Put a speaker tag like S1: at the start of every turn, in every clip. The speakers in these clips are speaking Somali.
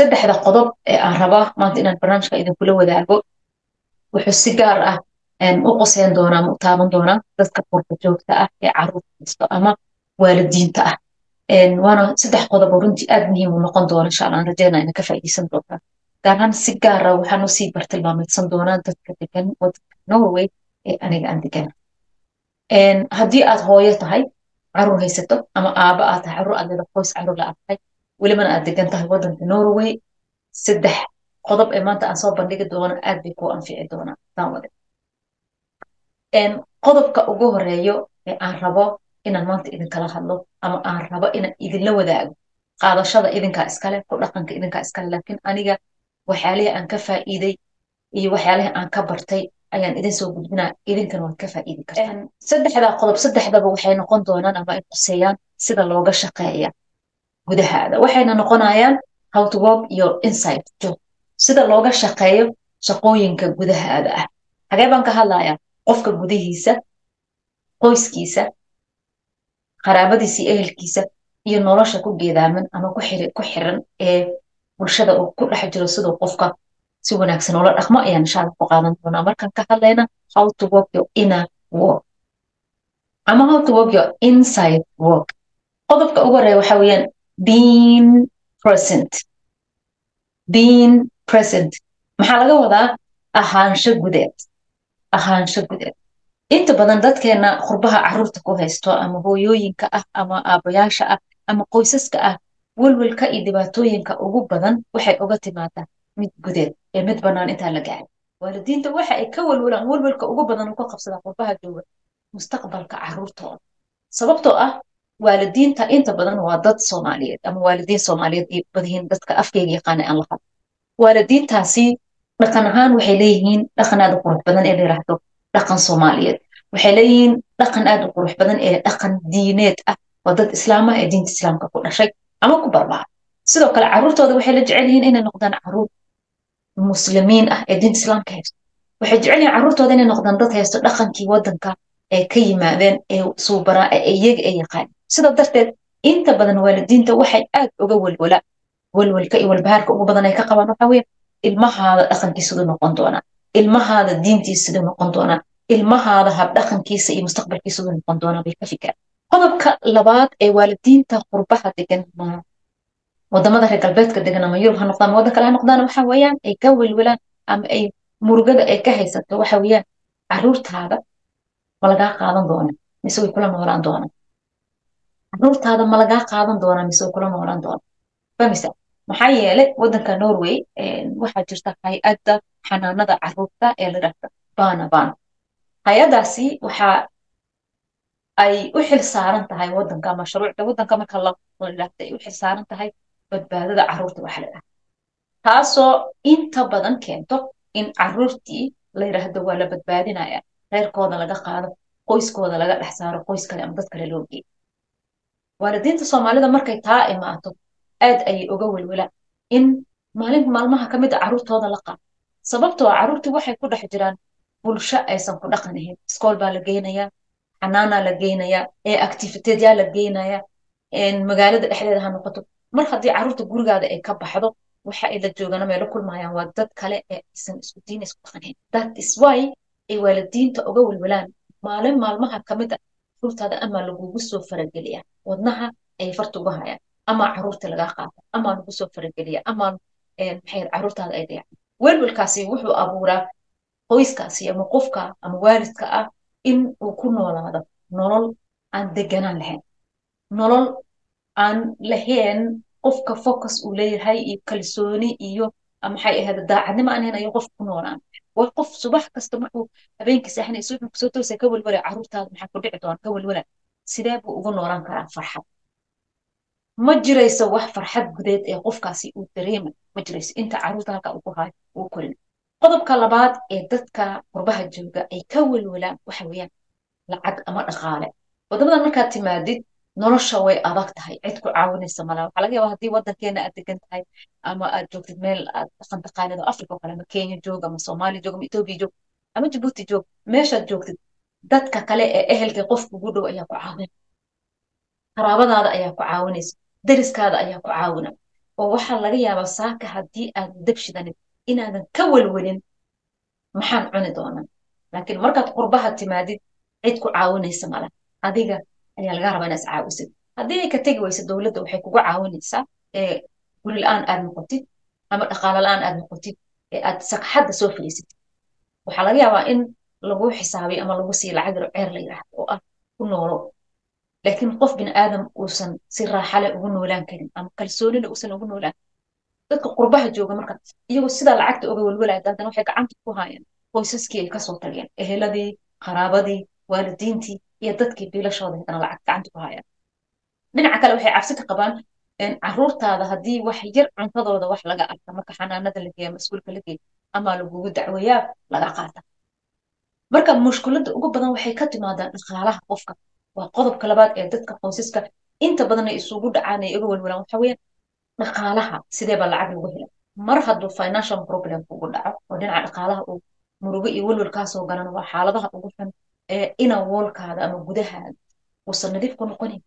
S1: saddexda qodob ee aan rabaa maanta inaan barnaamijka idinkula wadaago wuxuu si gaar ah u qoseyn doonaa ma u taaban doonaa dadka qurba joogta ah ee carruurta haysto ama waalidiinta ah. Waana saddex qodob runtii aad muhiim u noqon doona insha aan rajeynaa ina ka faa'iideysan doontaa. Gaar ahaan si gaara waxaan u sii bartilmaameedsan doonaa dadka degan wadanka norway ee aniga aan degana haddii aad hooyo tahay carruur haysato ama aaba aad tahay carruur aad leeda qoys carruur la aad tahay welibana aad degan tahay wadanka norway saddex qodob ee maanta aan soo bandhigi doono aad bay kuu anfici doonaa daawade qodobka ugu horeeyo ee aan rabo inaan maanta idinkala hadlo ama aan rabo inaan idinla wadaago qaadashada idinkaa iskale ku dhaqanka idinkaa iskale laakiin aniga waxyaalihii aan ka faa'iiday iyo waxyaalihii aan ka bartay ayaan idin soo gudbinaa idinkana waad ka faa'iidi kartaa saddexdaa qodob saddexdaba waxay noqon doonaan ama ay quseeyaan sida looga shaqeeya gudahaada waxayna noqonayaan how to work iyo inside job sida looga shaqeeyo shaqooyinka gudahaada ah. Hagee baan ka hadlayaa qofka gudihiisa qoyskiisa qaraabadiisa iyo ehelkiisa iyo nolosha ku geedaaman ama ku xiran ee bulshada uu ku dhex jiro siduu qofka si wanaagsan ula dhaqmo ayaan inshaalla ku qaadan doonaa. Markaan ka hadlayna how to work your inner work. Ama how to work your inside work. Qodobka ugu horreeya waxa weeyaan being present. Being present. maxaa laga wadaa? Ahaansho gudeed ahaansho gudeed inta badan dadkeena qurbaha carruurta ku haysto ama hooyooyinka ah ama aabayaasha ah ama qoysaska ah welwelka iyo dhibaatooyinka ugu badan waxay uga timaadaa mid gudeed ee mid bannaan intaan la gaarin. Waalidiinta waxa ay ka welwelaan welwelka ugu badan uu ka qabsadaa qurbaha jooga mustaqbalka caruurtooda. Sababtoo ah waalidiinta inta badan waa dad soomaaliyeed ama waalidiin soomaaliyeed ay badihiin dadka afkeyga yaqaana aan la waalidiintaasi dhaqan ahaan waxay leeyihiin dhaqan aad u qurux badan ee la yiraahdo dhaqan soomaaliyeed waxay leeyihiin dhaqan aad u qurux badan ee dhaqan diineed ah waa dad islaamah ee diinta islaamka ku dhashay ama ku barbara sidoo kale caruurtooda waxay la jecel yihiin inay noqdaan carruur muslimiin ah ee diinta islaamka haysto waxay jecel yihiin caruurtooda inay noqdaan dad haysto dhaqankii wadanka ee ka yimaadeen ee suubaraa ee iyaga ay yaqaan sidaa darteed inta badan waalidiinta waxay aad uga welwala welwelka iyo walbahaarka ugu badan ay ka qabaan waxa weeye ilmahaada dhaqankii siduu noqon doonaa ilmahaada diintiisa siduu noqon doonaa ilmahaada habdhaqankiisa iyo mustaqbalkiisa siduu noqon doonaa bay ka fikiraan. Qodobka labaad ee waalidiinta qurbaha degan waddamada reer galbeedka degan ama yurub ha noqdaan waddan kale ha noqdaan waxa weeyaan ay ka welwelaan ama ay murugada ay ka haysato waxa weeyaan caruurtaada ma lagaa qaadan doona mise way kula noolaan doonaan caruurtaada ma lagaa qaadan doonaa mise kula noolaan doonaan famisa maxaa yeelay waddanka norway waxaa jirta hay'adda xanaanada carruurta ee la dhahda bana bana hay'addaasi waxa ay u xil saaran tahay waddanka mashruucda waddanka marka la dhahda ay u xil saaran tahay badbaadada carruurta waxa la dhahda taasoo inta badan keento in caruurtii la yidhaahdo waa la badbaadinaya reerkooda laga qaado qoyskooda laga dhex saaro qoys kale ama dad kale loo geeyo waalidiinta soomaalida markay taa imaato aad ayay uga welwelaan in maalin maalmaha ka mid a caruurtooda la qaado sababtoo a caruurtii waxay ku dhex jiraan bulsho aysan ku dhaqan ahayn. Iskool baa la geynayaa xanaanaa la geynayaa ee activiteedyaa la geynayaa magaalada dhexdeeda ha noqoto. Mar haddii carruurta gurigaada ay ka baxdo waxa ay la joogana meelo kulmayaan waa dad kale ee aysan isku diin isku dhaqan ahayn. That is why ay waalidiinta uga welwelaan maalin maalmaha ka mid a caruurtaada ama lagugu soo farageliyaa wadnaha ay farta uga hayaan. Ama carruurta lagaa qaata ama lagu soo farageliya ama maxay caruurtaada ay dhayacaan welwelkaasi wuxuu abuuraa qoyskaasi ama qofka ama waalidka ah in uu ku noolaado nolol aan deganaan lahayn. Nolol aan lahayn qofka focus uu leeyahay iyo kalsooni iyo maxay ahayd daacadnimo aan lahayn ayuu qof ku noolaan waa qof subax kasta markuu habeenkii saaxinayso wuxuu ku soo toosay ka welwelaya caruurtaada maxaa ku dhici doona ka welwela sidee buu ugu noolaan karaa farxad ma jirayso wax farxad gudeed ee qofkaasi uu dareemay ma jirayso inta carruurta halka uu ku hayo uu korin qodobka labaad ee dadka qurbaha jooga ay ka welwelaan waxa weeyaan lacag ama dhaqaale wadamadan markaad timaadid nolosha way adag tahay cid ku caawinaysa malaa waxaa laga yaabaa haddii waddankeena aad degan tahay ama aad joogtid meel aad dhaqan taqaanid oo africa oo kale ama kenya joog ama soomaaliya joog ama etoobiya joog ama jabuuti joog meeshaad joogtid dadka kale ee ehelka qof kugu dhow ayaa ku caawin. Qaraabadaada ayaa ku caawinaysa. Deriskaada ayaa ku caawina oo waxaa laga yaabaa saaka haddii aad dab shidanid inaadan ka welwelin maxaan cuni doonaa laakiin markaad qurbaha timaadid cid ku caawinaysa mala adiga ayaa laga rabaa inaad iscaawisid haddii ay ka tegi waysa dowladda waxay kuga caawinaysaa ee guri la'aan aad noqotid ama dhaqaalo la'aan aad noqotid ee aad sagxadda soo fadhiisatid waxaa laga yaabaa in lagu xisaabiyo ama lagu siiyo lacag yaro ceer la yidhaahdo oo ah ku noolo. Laakiin qof bini aadam uusan si raaxale ugu noolaan karin ama kalsoonina uusan ugu noolaan. Dadka qurbaha jooga marka iyagoo sidaa lacagta oga welwelaya haddana waxay gacanta ku haayaan qoysaskii ay ka soo tageen. Eheladii qaraabadii waalidiintii iyo dadkii biilashooda haddana lacag gacanta ku haayaan dhinaca kale waxay cabsi ka qabaan caruurtaada haddii wax yar cuntadooda wax laga arka marka xanaanada la geeya mas'uulka la geeya lagugu dacweeyaa laga qaata marka mushkiladda ugu badan waxay ka timaadaa dhaqaalaha qofka waa qodobka labaad ee dadka qoysaska inta badan ay isugu dhacaan ay uga welwelaan waxa weeyaan dhaqaalaha sidee baa lacag lagu hela mar hadduu financial problem kugu dhaco oo dhinaca dhaqaalaha uu murugo iyo welwel kaasoo galan waa xaaladaha ugu xun ina woolkaada ama gudahaada uusan nadiif ku noqonin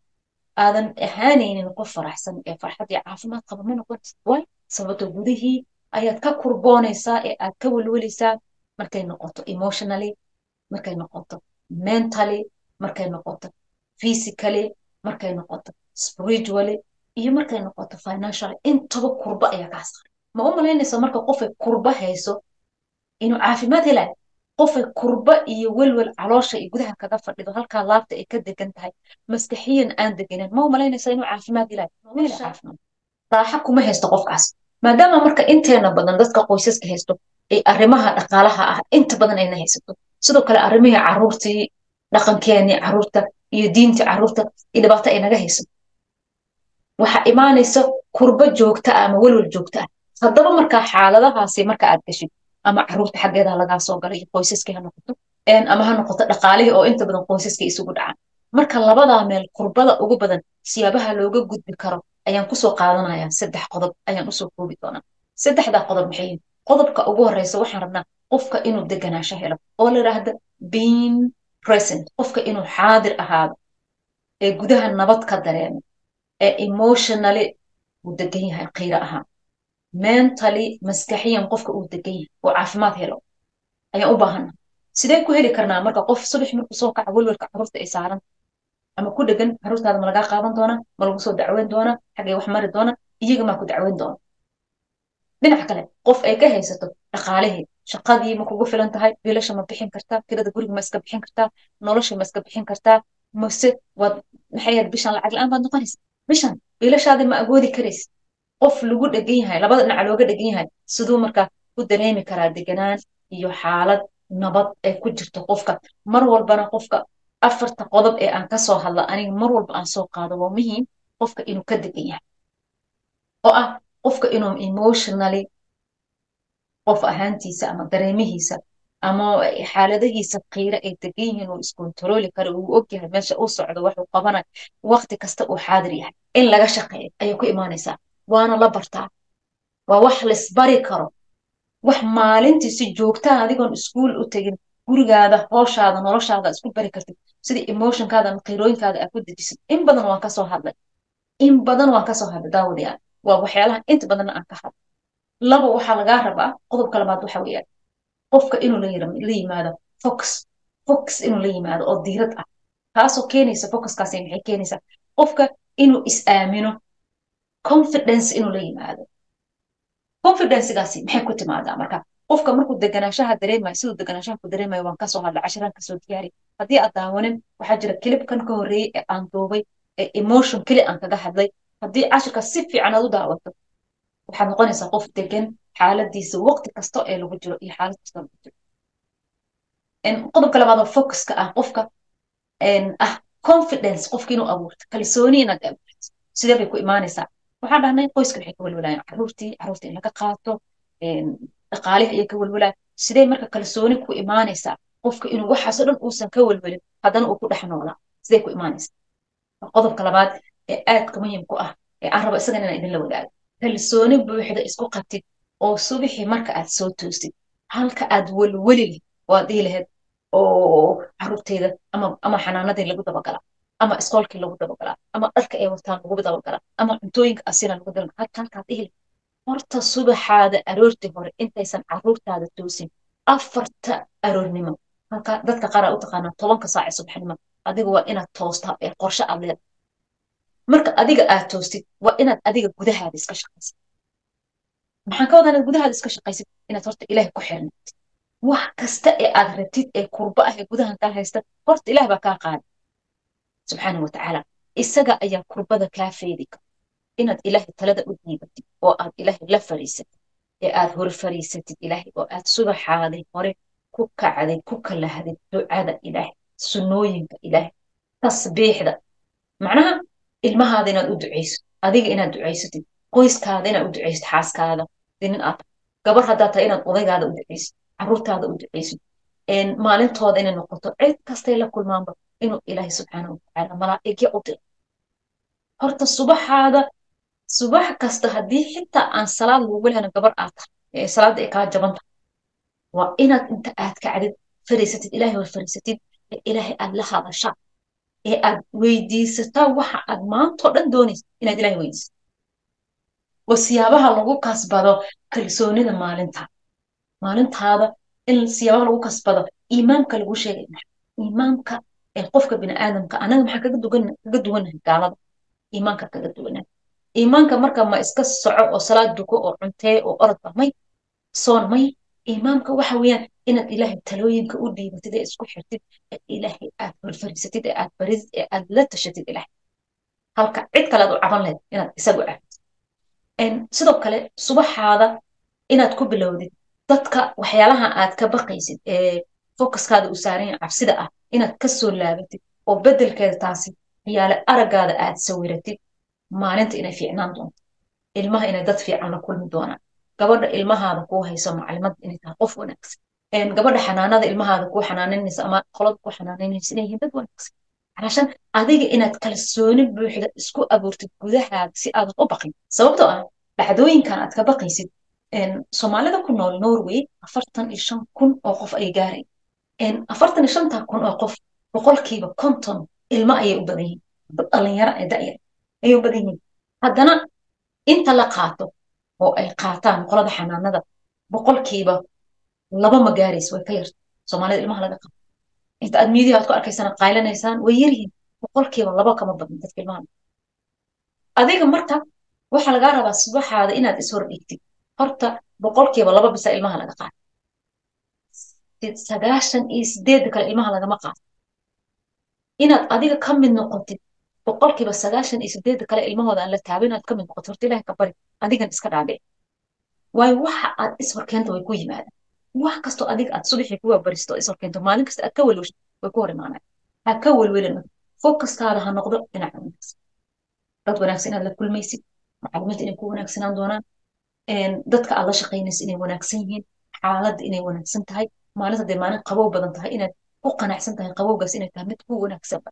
S1: aadan ahaanaynin qof faraxsan ee farxad iyo caafimaad qaba ma noqonaysa waay sababto gudihii ayaad ka kurboonaysaa ee aad ka welwelaysaa markay noqoto emotionally markay noqoto mentally markay noqoto physically markay noqoto spiritually iyo markay noqoto financially intaba kurba ayaa kaa saaray ma u malaynaysa marka qofay kurba hayso inuu caafimaad helayo qofay kurba iyo welwel caloosha iyo gudaha kaga fadhido halkaa laabta ay ka degan tahay maskaxiyan aan deganin ma u malaynaysa inuu caafimaad caafimaad? Raaxa kuma haysto qofkaas. Maadaama marka inteena badan dadka qoysaska haysto ay arrimaha dhaqaalaha ah inta badan ayna haysato. Sidoo kale arrimihii caruurtii dhaqankeenii carruurta iyo diintii carruurta iyo dhibaato ay naga haysato waxaa imaanaysa kurba joogta ah ama welwel joogta ah. Haddaba markaa xaaladahaasi marka aad gashid ama carruurta xaggeeda lagaa soo galay iyo qoysaskii ha noqoto. Ama ha noqoto dhaqaalihii oo inta badan qoysaskii isugu dhacaan. Marka labadaa meel kurbada ugu badan siyaabaha looga gudbi karo ayaan ku soo qaadanaya saddex qodob ayaan u soo koobi doonaa. Saddexdaa qodob maxay yihiin qodobka ugu horeysa waxaan rabnaa qofka inuu deganaansho helo oo la yidhaahda being present qofka inuu xaadir ahaado ee gudaha nabad ka dareemo ee emotionally uu degan yahay qiiro ahaan mentally maskaxiyan qofka uu degan yahay oo caafimaad helo ayaan u baahana sidee ku heli karnaa marka qof subax markuu soo kaca welwelka carruurta ay saaran? Ama ku dhegan caruurtaada ma lagaa qaadan doonaa ma lagu soo dacweyn doonaa xaggay wax mari doona iyaga maa ku dacweyn doona? Dhinaca kale qof ay ka haysato dhaqaalihii shaqadii ma kugu filan tahay biilasha ma bixin kartaa kirada guriga ma iska bixin kartaa nolosha ma iska bixin kartaa mase waad maxay bishan lacag la'aan baad noqonaysa bishan biilashaadii ma agoodi karaysa qof lagu dhegan yahay labada dhinac looga dhegan yahay siduu markaa ku dareemi karaa deganaan iyo xaalad nabad ay ku jirto qofka. Mar walbana qofka afarta qodob ee aan ka soo hadla aniga mar walba aan soo qaado waa muhiim qofka inuu ka degan yahay. Oo ah qofka inuu emotionally qof ahaantiisa ama dareemihiisa ama xaaladahiisa qiiro ay degan yihiin uu iskontarooli karo uu ogyahay meesha uu socdo waxuu qabanayo waqti kasta uu xaadir yahay. In laga shaqeeyo ayay ku imaanaysaa waana la bartaa. Waa wax laisbari karo. Wax maalintii si joogtaa adigoon iskuul u tegin gurigaada hooshaada noloshaada isku bari kartid. Sida emotionkaada ama qiirooyinkaada aad ku dejisid. In badan waan ka soo hadlay. In badan waan ka soo hadlay daawadayaa waa waxyaalaha inta badanna aan ka hadlay. Laba waxaa lagaa rabaa qodobka labaad waxa weeyaan. Qofka inuu la yimaado focus. Focus inuu la yimaado oo diirad ah. Taasoo keenaysa focuskaasi maxay keenaysaa? Qofka inuu is aamino confidence inuu la yimaado. Confidencegaasi maxay ku timaadaa? Marka qofka markuu deganaanshaha dareemayo siduu deganaanshaha ku dareemayo waan ka soo hadlay cashiraan ka soo diyaari. Haddii aad daawanin waxaa jira kilibkan ka horreeyey ee aan duubay ee emotion keli aan kaga hadlay. Haddii cashirka si fiican aad u daawato waxaad noqonaysaa qof degan xaaladiisa waqti kasta ee lagu jiro iyo xaalad kasta lagu jiro. Qodobka labaadoo focuska ah qofka ah confidence qofka inuu abuurto. Kalsooni inaad abuurto. Sidee bay ku imaanaysaa waxaan dhahnay qoyska waxay ka welwelayan caruurtii carruurta in laga qaato dhaqaalihi ayay ka welwelayan sidee marka kalsooni ku imaanaysaa qofka inuu waxaasoo dhan uusan ka welwelin haddana uu ku dhex noolaa sidee ku imaanaysaa qodobka labaad ee aadka muhiim ku ah ee aan rabo isagan inaan idinla wadaago kalsooni buuxda isku qabtid oo subixii marka aad soo toostid halka aad welweli leh oo aad dhihi lahayd oo caruurteyda ama xanaanadii lagu dabagala ama iskoolkii lagu dabagalaa ama dharka ay wataan lagu dabagalaa ama cuntooyinka asina lagu dabagalaa halka halkaad ihli horta subaxaada aroortii hore intaysan caruurtaada toosin afarta aroornimo. Halka dadka qaar aa u taqaanaa tobanka saac ee subaxnimo. Adiga waa inaad toostaa ee qorshe aad leedahay. Marka adiga aad toostid waa inaad adiga gudahaada iska shaqaysid. Maxaan ka wadaa inaad gudahaada iska shaqaysid? Inaad horta ilaahay ku xirnatid wax kasta ee aad rabtid ee kurba ah ee gudahan kaa haysta horta ilaah baa kaa qaada subxaana wa tacaala isaga ayaa kurbada kaa feedi kara inaad ilaahay talada u dhiibatid oo aad ilaahay la fariisatid ee aad hor fariisatid ilaahay oo aad subaxaaday hore ku kacday ku kalahday ducada ilaahay sunnooyinka ilaahay tasbiixda macnaha ilmahaada inaad u ducayso adiga inaad ducaysatid qoyskaada inaad u ducaysid xaaskaada nin aad gabar haddaa tahay inaad odaygaada u ducaysid caruurtaada u ducaysid maalintooda inay noqoto cid kastay la kulmaanba inuu ilaahay subxaana watacaala malaa'igya u diro. Horta subaxaada subax kasta haddii xitaa aan salaad lagu lehna gabar aad tahay salaadda ay kaa jaban tahay waa inaad inta aad kacdid fariisatid ilaahay war fariisatid ee ilaahay aad la hadashaa ee aad weydiisataa waxa aad maantoo dhan doonaysa inaad ilaahay weydiisat oo siyaabaha lagu kasbado kalsoonida maalinta. Maalintaada in siyaabaha lagu kasbado iimaamka lagu sheegay iimaamka ee qofka biniaadamka anaga maxaa kaga duwanahay gaalada? Iimaanka kaga duwanahay iimaanka marka ma iska soco oo salaad duko oo cuntee oo orodba may soon may. Iimaamka waxa weeyaan inaad ilaahay talooyinka u dhiibatid ee isku xirtid ee ilaahay aad horfariisatid ee aad baridid ee aad la tashatid ilaahay. Halka cid kale aad u caban lahayd inaad isagu caabid sidoo kale subaxaada inaad ku bilowdid dadka waxyaalaha aad ka baqaysid ee focuskaada u saaran yahay cabsida ah inaad ka soo laabatid oo beddelkeeda taasi yaale araggaada aad sawiratid maalinta inay fiicnaan doonto. Ilmaha inay dad fiican la kulmi doonaan. Gabadha ilmahaada kuu hayso maclimad inay tahay qof wanaagsan. Gabadha xanaanada ilmahaada kuu xanaanaynaysa ama qolada kuu xanaanaynaysa inay yihiin dad wanaagsan. Calashan adiga inaad kalsooni buuxda isku abuurtid gudahaada si aadan u baqin. Sababtoo ah dhacdooyinkan aad ka baqaysid soomaalida ku nool norway afartan iyo shan kun oo qof ay gaaray afartan iyo shanta kun oo qof boqolkiiba konton ilmo ayay u badan yihiin dad dhalinyaro ee da'yar ayay u badan yihiin haddana inta la qaato oo ay qaataan qolada xanaanada boqolkiiba laba ma gaaraysa way ka yarta soomaalida ilmaha laga qaato inta aad miidiya aad ku arkaysana qaylanaysaan way yaryihiin boqolkiiba laba kama badin dadka ilmaha adiga marka waxaa lagaa rabaa subaxaada inaad ishor dhigtid horta boqolkiiba laba bisa ilmaha laga qaato sagaashan iyo sideedda kale ilmaha lagama qaato inaad adiga ka mid noqotid boqolkiiba sagaashan iyo sideedda kale ilmahooda aan la taabin inaad ka mid noqotid horta ilahay ka bari adigan iska dhaabic waayo waxa aad ishorkeenta way ku yimaadaan wax kastoo adiga aad subaxii kuwa baristo ishorkeento maalin kasta aad ka welweshid way ku hor imaanaan ha ka welwelin focuskaada ha noqdo dhinaca wanaagsan. Dad wanaagsan inaad la kulmaysid macluumaadta inay ku wanaagsanaan doonaan dadka aad la shaqaynaysa inay wanaagsan yihiin xaaladda inay wanaagsan tahay maalinta hadday maalin qabow badan tahay inaad ku qanacsan tahay qabowgaas inay tahay mid ku wanaagsanba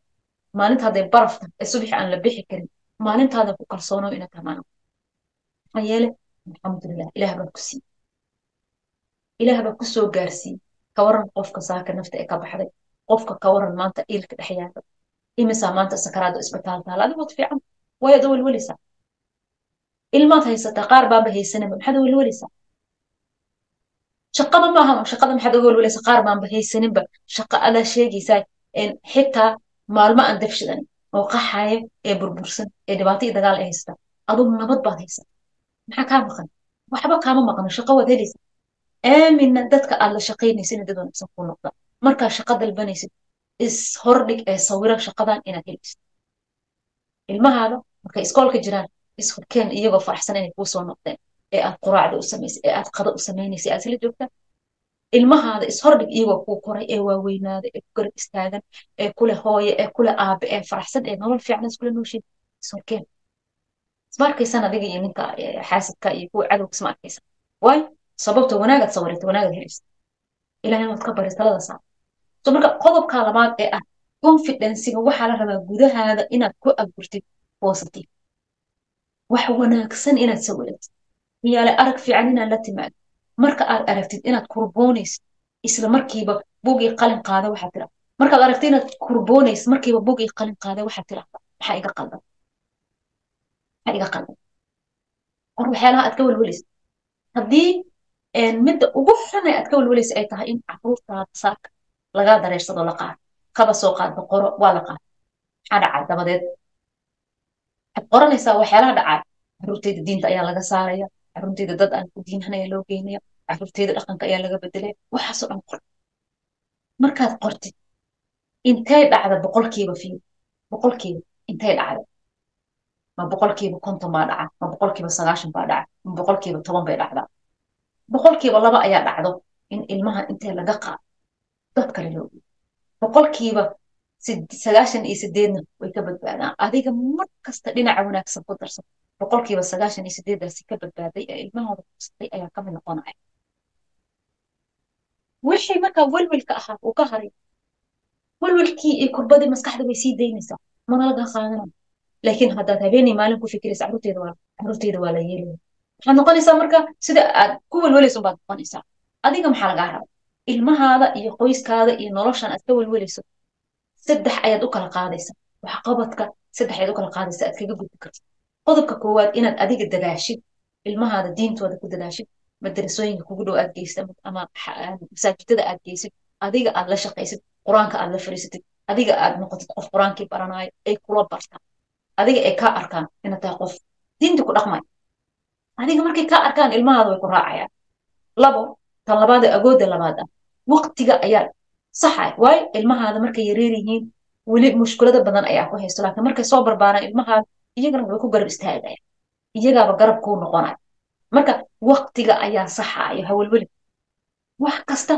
S1: maalinta hadday baraf tahay ee subaxi aan la bixi karin maalintaada ku kalsoono inaad tahay maalin maxaa yeele alxamdulilah ilaah baa ku siiye ilaah baa ku soo gaarsiiye qofka saaka nafta ee ka baxday qofka ka waran maanta iilka dhex yaada imisaa maanta sakaraado isbitaal taala adigood fiican. Wayaad welweleysaa. Ilmaad haysataa qaar baanba haysanaba maxaad welweleysaa shaqada maaha shaqada maxaad uga welweleysaa qaar baanba haysaninba shaqa adaa sheegaysaa xitaa maalmo aan dabshidan oo qaxaya ee burbursan ee dhibaato dagaal ay haysata adugu nabad baad haysata maxaa kaa maqan? Waxba kaama maqno shaqo waad helaysa. Aaminna dadka aad la shaqaynaysa inay dad wanaagsan kuu noqdaan markaa shaqo dalbanaysid is hordhig ee sawira shaqadan inaad helaysid. Ilmahaada markay iskoolka jiraan ishorkeen iyagoo faraxsan inay kuu soo noqdeen ee aad quraacda u samaysay ee aad qado u samaynaysa aad isla joogtaa ilmahaada ishordhig iyagoo kuu koray ee waaweynaada ee ku garab istaagan ee kule hooye ee kule aabe ee faraxsan ee nolol fiican iskula nooshin ishorkeen isma arkaysan adiga iyo ninka xaasidka iyo kuwa cadowga isma arkaysan waayo sababta wanaagaad sawirata wanaagaad helaysa ilahay inaad ka bari talada saa so marka qodobka labaad ee ah confidensiga waxaa la rabaa gudahaada inaad ku aburtid positive. Wax wanaagsan inaad sawiratid iyaale arag fiican inaad la timaado. Marka aad aragtid inaad kurboonaysid isla markiiba bugii qalin qaada waxaad tira. Markaad aragti inaad kurboonaysa markiiba ii qalin qaaday waxaad tirahdaa maxaa iga qaldan maxaa iga qaldan or waxyaalaha aad ka welwelaysa haddii midda ugu xunay aad ka welwelaysa ay tahay in caruurtaada saaka lagaa dareersado la qaado. Kaba soo qaadba qoro waa la qaado maxaa dhacay dabadeed? Waxaad qoranaysaa waxyaalaha dhacay. Caruurteyda diinta ayaa laga saaraya caruurteyda dad aan ku diinhanaya loo geynaya caruurteyda dhaqanka ayaa laga bedelaya waxaasoo dhan qor markaad qortid intay dhacda boqolkiiba fiir boqolkiiba intay dhacda? Ma boqolkiiba konton baa dhaca ma boqolkiiba sagaashan baa dhaca ma boqolkiiba toban bay dhacdaa. Boqolkiiba laba ayaa dhacdo in ilmaha intee laga qaado dad kale loo geeyo boqolkiiba sagaashan iyo sideedna way ka badbaadaan. Adiga mar kasta dhinaca wanaagsan ku darsan boqolkiiba sagaashan iyo sideedaasi ka badbaaday ee ilmahooda kursatay ayaa ka mid noqonaya wixii markaa welwelka ahaa uu ka haray welwelkii iyo kurbadii maskaxda way sii daynaysaa mana laga qaadanaya laakiin haddaad habeenay maalin ku fikiraysa caruurteeda waa la yeelaya waxaad noqonaysaa marka sida aad ku welwelayso baad noqonaysaa adiga maxaa lagaa raba ilmahaada iyo qoyskaada iyo noloshan aad ka welwelayso saddex ayaad u kala qaadaysa waxqabadka saddex u kala qaadaysa aad kaga gudbi kartid qodobka koowaad inaad adiga dadaashid ilmahaada diintooda ku dadaashid madarasooyinka kugu dhow aad geysid ama masaajidada aad geysid adiga aad la shaqaysid qur'aanka aad la fariisatid adiga aad noqotid qof qur'aankii baranaayo ay kula bartaan. Adiga ay kaa arkaan inaad tahay qof diinta ku dhaqmay. Adiga markay kaa arkaan ilmahaada way ku raacayaan. Labo tan labaad ee agoodda labaad ah waqtiga ayaa saxay waayo ilmahaada markay yareer yihiin weli mushkulada badan ayaa ku haysto laakiin markay soo barbaaraan ilmahaada iyagana way ku garab istaagaya iyagaaba garab kuu noqonaya marka waqtiga ayaa saxaayo hawelweli wax kasta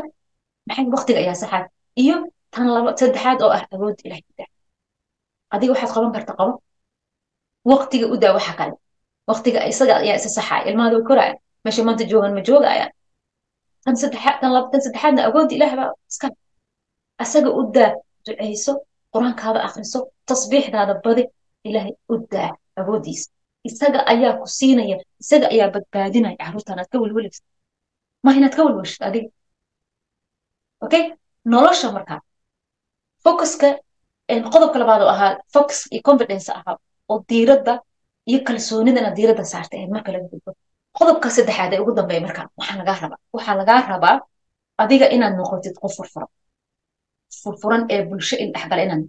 S1: maxay waqtiga ayaa saxaay iyo tan laba saddexaad oo ah awood ilahay daa adiga waxaad qaban karta qabo? Waqtiga u daa waxa kale. Waqtiga isaga ayaa isa saxaaya. Ilmahaada way koraya. Meesha maanta joogan ma joogayaan tan saddexaad saddexaadna awoodda ilaah baa iska asaga u daa ducayso qur'aankaada akhriso tasbiixdaada badi ilaahay u daa awooddiisa isaga ayaa ku siinaya isaga ayaa badbaadinaya carruurtan aad ka welwelaysa ma inaad ka welweshid adiga. Okay nolosha markaa focuska qodobka labaad oo ahaa focus iyo confidence ahaa oo diiradda iyo kalsoonidana diiradda saarta ahayd marka laga gudbo. Qodobka saddexaad ee ugu dambeeya markaa waxaa lagaa rabaa waxaa lagaa rabaa adiga inaad noqotid qof furfuran furfuran ee bulsho in dhexgala inaad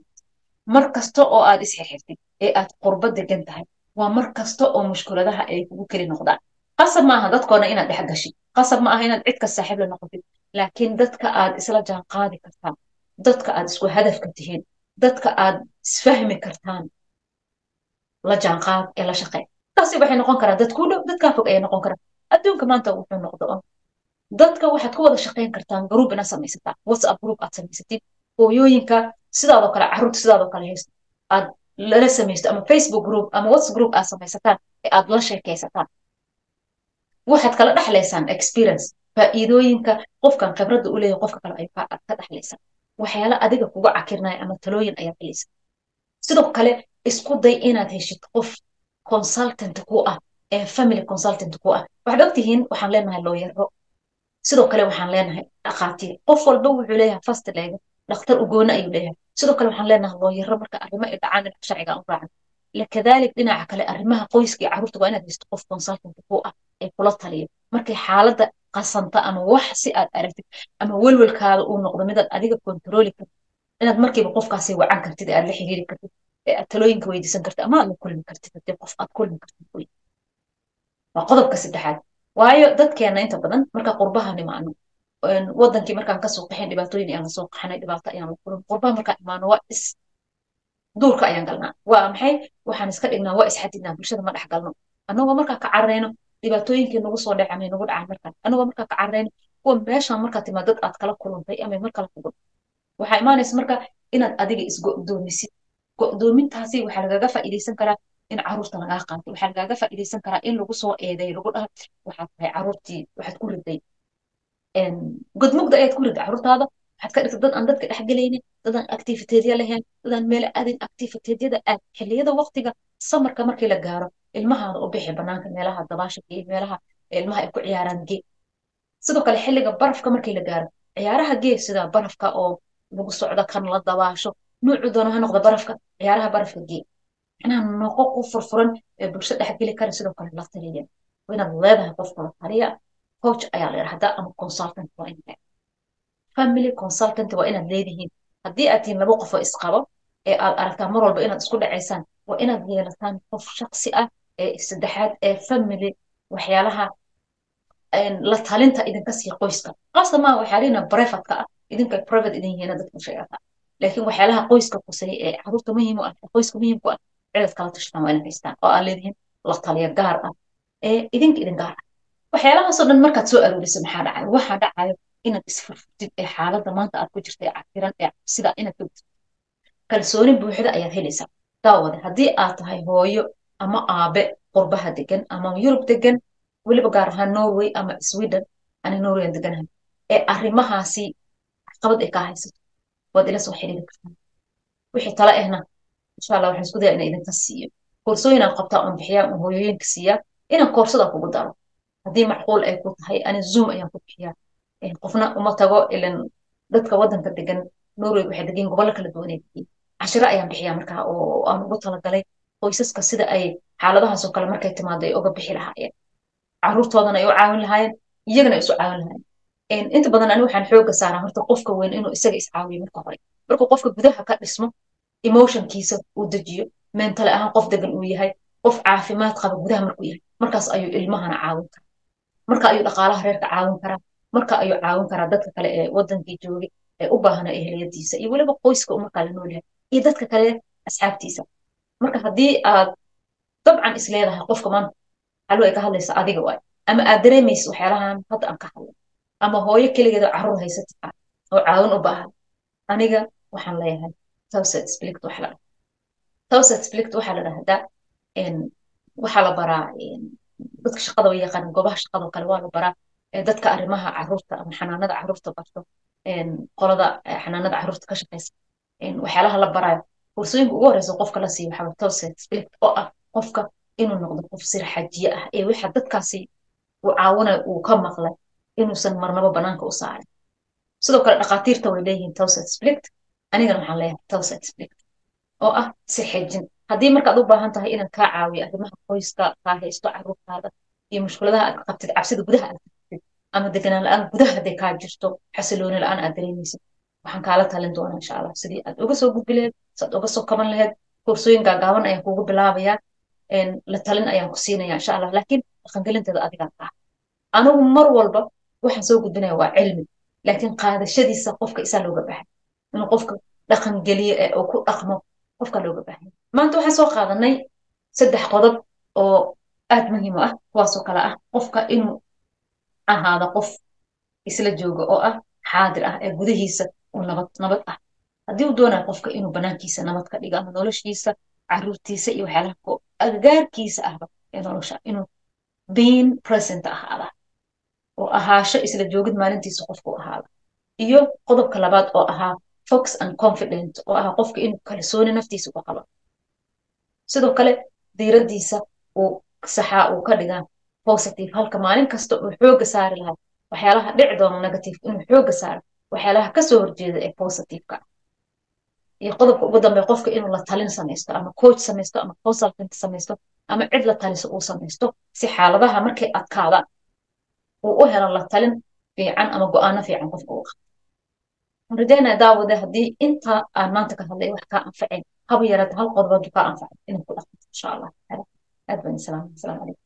S1: mar kasta oo aad isxirxirtid ee aad qurbo degan tahay waa mar kasta oo mushkuladaha ay kugu keli noqdaan. Qasab maaha dadkoona inaad dhex gashid qasab ma aha inaad cid ka saaxiib la noqotid. Laakiin dadka aad isla jaan qaadi kartaan dadka aad isku hadafka tihiin dadka aad isfahmi kartaan la jaanqaad ee la shaqeey taasi waxay noqon karaa dad kuu dhow dadkaa fog ayay noqon karaa adduunka maanta wuxuu noqdo dadka waxaad ku wada shaqayn kartaan group inaad samaysataa whatsapp group aad samaysatid hooyooyinka sidaadoo kale carruurta sidaadoo kale haysto. Aad lala samaysto ama facebook group ama whatsapp group aad samaysataan ee aad la sheekaysataan. Waxaad kala dhexlaysaan experience faa'iidooyinka qofkan khibradda u leeyahay qofka kale ay ka dhexlaysaan waxyaala adiga kuga cakirnaya ama talooyin ayaad helaysa sidoo kale isku day inaad heshid qof consultant ku ah ee family consultant ku ah. Waxaad ogtihiin waxaan leenahay looyaro sidoo kale waxaan leenahay dhakhaatiir qof walba wuxuu leeyahay fast leega dhakhtar ugoone ayuu leeyahay sidoo kale waxaan leenahay looyaro marka arrimo ay dhacaan dhinaca sharciga u raacan lakadalik dhinaca kale arrimaha qoyska iyo carruurta waa inaad heshid qof consultant ku ah ee kula taliya markay xaaladda qasanta ama wax si aad aragtid ama welwelkaada uu noqdo midaad adiga kontrooli kartid inaad markiiba qofkaasi wacan kartid ee aad la xiriiri kartid ee aad talooyinka weydiisan kartid ama aad la kulmi kartid haddii qof aad kulmi kartid waa qodobka saddexaad. Waayo dadkeena inta badan marka qurbaha nimaano wadankii markaan ka soo qaxayn dhibaatooyin ayaan la soo qaxanay dhibaato ayaan la kulin qurbaha markaan imaano waa is duurka ayaan galnaa. Waa maxay? Waxaan iska dhignaa waa isxadidnaa bulshada ma dhex galno. Annagoo markaa ka cararayno dhibaatooyinkii nagu soo dhec amay nagu dhacaan markaan. Annagoo markaa ka cararayno kuwa meeshaan markaa timaa dad aad kala kulantay amay mar kala waxaa imaanaysa marka inaad adiga isgo'doomisid. Go'doomintaasi waxaa lagaga faa'iidaysan karaa in carruurta lagaa qaato waxaa lagaaga faa'iidaysan karaa in lagu soo eeday lagu dhaha waxaad tahay carruurtii waxaad ku riday godmugda ayaad ku riday carruurtaada waxaad ka dhigtay dad aan dadka dhexgelaynin dad aan activiteedya lahayn dad aan meel aadin activiteedyada aad xilliyada waqtiga samarka markii la gaaro ilmahaada u bixi banaanka meelaha dabaasha gee meelaha ilmaha ay ku ciyaaraan gee sidoo kale xilliga barafka markii la gaaro ciyaaraha gee sida barafka oo lagu socdo kan la dabaasho nuucu doono ha noqdo barafka ciyaaraha barafka gee macnaha noqo ku furfuran ee bulsho dhexgeli kara sidoo kale la taliya inaad leedahay qofka la taliya coach ayaa la yidhahdaa ama consultant waa in family consultant waa inaad leedihiin. Haddii aad tihiin laba qofoo isqabo ee aad aragtaa mar walba inaad isku dhacaysaan waa inaad yeelataan qof shaksi ah ee saddexaad ee family waxyaalaha la talinta idinka siiya qoyska. Qaasa maa waxyaalihina brefatka ah. Idinka private idin yihiina dadka sheegata laakiin waxyaalaha qoyska kuseeya ee carruurta muhiim u ah qoyska muhiim ku ah cidaad kala tashtaan waa inaad haystaan oo aad leedihiin la taliya gaar ah ee idinka idin gaar ah waxyaalahaasoo dhan markaad soo arooriso maxaa dhacayo waxaa dhacayo inaad isfurfurtid ee xaaladda maanta aad ku jirta ee cafiran ee sida inaad ka gudtid kalsooni buuxda ayaad helaysaa. Daawade haddii aad tahay hooyo ama aabe qurbaha degan ama yurub degan weliba gaar ahaan norway ama sweden ani norway aan deganahay ee arrimahaasi caqabad ay kaa haysato waad ila soo xiriiri kartaa. Wixii tala ahna insha allah waxaan isku dayaa inaan idinka siiyo. Koorsooyinaan qabtaa oon bixiyaa oon hooyooyinka siiyaa inaan koorsada kugu daro haddii macquul ay ku tahay ani zoom ayaan ku bixiyaa. Qofna uma tago ilan dadka waddanka degan norway waxay degan gobollo kala duwanay degan cashiro ayaan bixiyaa markaa oo aan ugu talagalay qoysaska sida ay xaaladahaasoo kale markay timaado ay uga bixi lahaayeen. Caruurtoodana ay u caawin lahaayeen iyagana ay isu caawin lahaayeen. Inta badan ani waxaan xooga saaraa horta qofka weyn inuu isaga iscaawiyo marka hore. Markuu qofka gudaha ka dhismo emotionkiisa uu dejiyo mentale ahaan qof degan uu yahay qof caafimaad qaba gudaha markuu yahay. Markaas ayuu ilmahana caawin karaa marka ayuu dhaqaalaha reerka caawin karaa. Marka ayuu caawin karaa dadka kale ee wadankii joogay ee u baahana ehliyadiisa iyo weliba qoyska markaa la nool yahay iyo dadka kale asxaabtiisa. Marka haddii aad dabcan is leedahay qofka maanta xalu ay ka hadlaysa adiga waay. Ama aad dareemaysa waxyaalahan hadda aan ka hadlay ama hooyo keligeeda carruur haysata ah oo caawin u baahan. Aniga waxaan leeyahay splict waxa la dhahdaa. Waxaa la baraa dadka shaqada way yaqaan goobaha shaqadoo kale waa la baraa dadka arrimaha carruurta ama xanaanada carruurta barto qolada xanaanada carruurta ka shaqaysa waxyaalaha la baraayo kursooyinka ugu horeysa qofka la siiyo waxaa splict oo ah qofka inuu noqdo qof sirxajiye ah ee waxa dadkaasi uu caawinayo uu ka maqlay inuusan marnaba banaanka u saarin sidoo kale dhakhaatiirta way leeyihiin splict anigana waxaan leeyahay splict oo ah sixejin haddii markaad u baahan tahay inaan kaa caawiyo arrimaha qoyska kaa haysto carruurtaada iyo mushkuladaha aad qabtid cabsida gudaha aad qabtid ama deganaan la'aan gudaha hadday kaa jirto xasilooni la'aan aad dareemaysid waxaan kaala talin doonaa insha allah sidii aad uga soo gudbi laheyd saad uga soo kaban laheyd koorsooyin gaagaaban ayaan kuugu bilaabayaa la talin ayaan ku siinaya insha allah laakiin dhaqangelinteeda adigaa kaa anigu mar walba waxaan soo gudbinaya waa cilmi laakiin qaadashadiisa qofka isaa looga bahay inuu qofka dhaqangeliyo ee uu ku dhaqmo qofka looga bahay maanta waxaan soo qaadanay saddex qodob oo aad muhiim u ah kuwaasoo kale ah qofka inuu ahaado qof isla jooga oo ah xaadir ah ee gudihiisa uu nabad nabad ah. Haddii uu doonayo qofka inuu banaankiisa nabad ka dhigo ama noloshiisa caruurtiisa iyo waxyaalaha ko agagaarkiisa ahba ee nolosha inuu being present ahaada oo ahaasho isla joogid maalintiisa qofku ahaada iyo qodobka labaad oo ahaa fox and confident oo ahaa qofka inuu kalsooni naftiisa ku qabo sidoo kale diiraddiisa uu saxaa uu ka dhigaa positive. Halka maalin kasta uu xooga saari lahaa waxyaalaha dhici doona negative. Inuu xooga saaro waxyaalaha ka soo horjeeda ee positiveka iyo qodobka ugu dambeya qofka inuu la talin samaysto ama coach samaysto ama consultant samaysto ama cid la taliso uu samaysto si xaaladaha markay adkaadaan uu u helo la talin fiican ama go'aano fiican qofka uu qabto. Rajaynaya daawade haddii inta aan maanta ka hadlay wax kaa anfacayn haba yaraata hal qodobood kaa anfacay inay ku dhaqanto insha allah aad baan salaam asalaamu calaykum